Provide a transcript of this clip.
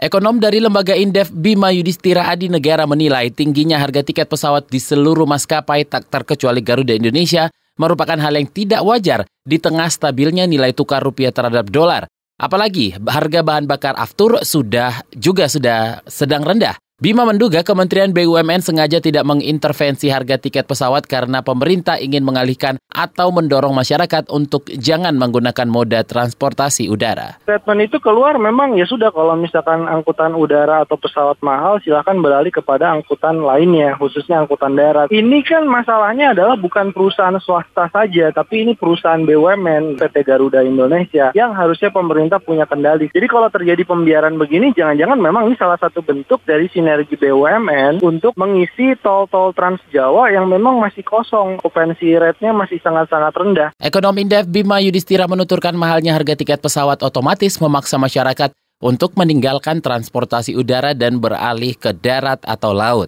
Ekonom dari lembaga Indef Bima Yudhistira Adi Negara menilai tingginya harga tiket pesawat di seluruh maskapai tak terkecuali Garuda Indonesia merupakan hal yang tidak wajar di tengah stabilnya nilai tukar rupiah terhadap dolar. Apalagi harga bahan bakar aftur sudah juga sudah sedang rendah. Bima menduga Kementerian BUMN sengaja tidak mengintervensi harga tiket pesawat karena pemerintah ingin mengalihkan atau mendorong masyarakat untuk jangan menggunakan moda transportasi udara. Statement itu keluar memang ya sudah kalau misalkan angkutan udara atau pesawat mahal silahkan beralih kepada angkutan lainnya khususnya angkutan darat. Ini kan masalahnya adalah bukan perusahaan swasta saja tapi ini perusahaan BUMN PT Garuda Indonesia yang harusnya pemerintah punya kendali. Jadi kalau terjadi pembiaran begini jangan-jangan memang ini salah satu bentuk dari sinergi sinergi BUMN untuk mengisi tol-tol Trans Jawa yang memang masih kosong. Okupansi rate-nya masih sangat-sangat rendah. Ekonom Indef Bima Yudhistira menuturkan mahalnya harga tiket pesawat otomatis memaksa masyarakat untuk meninggalkan transportasi udara dan beralih ke darat atau laut.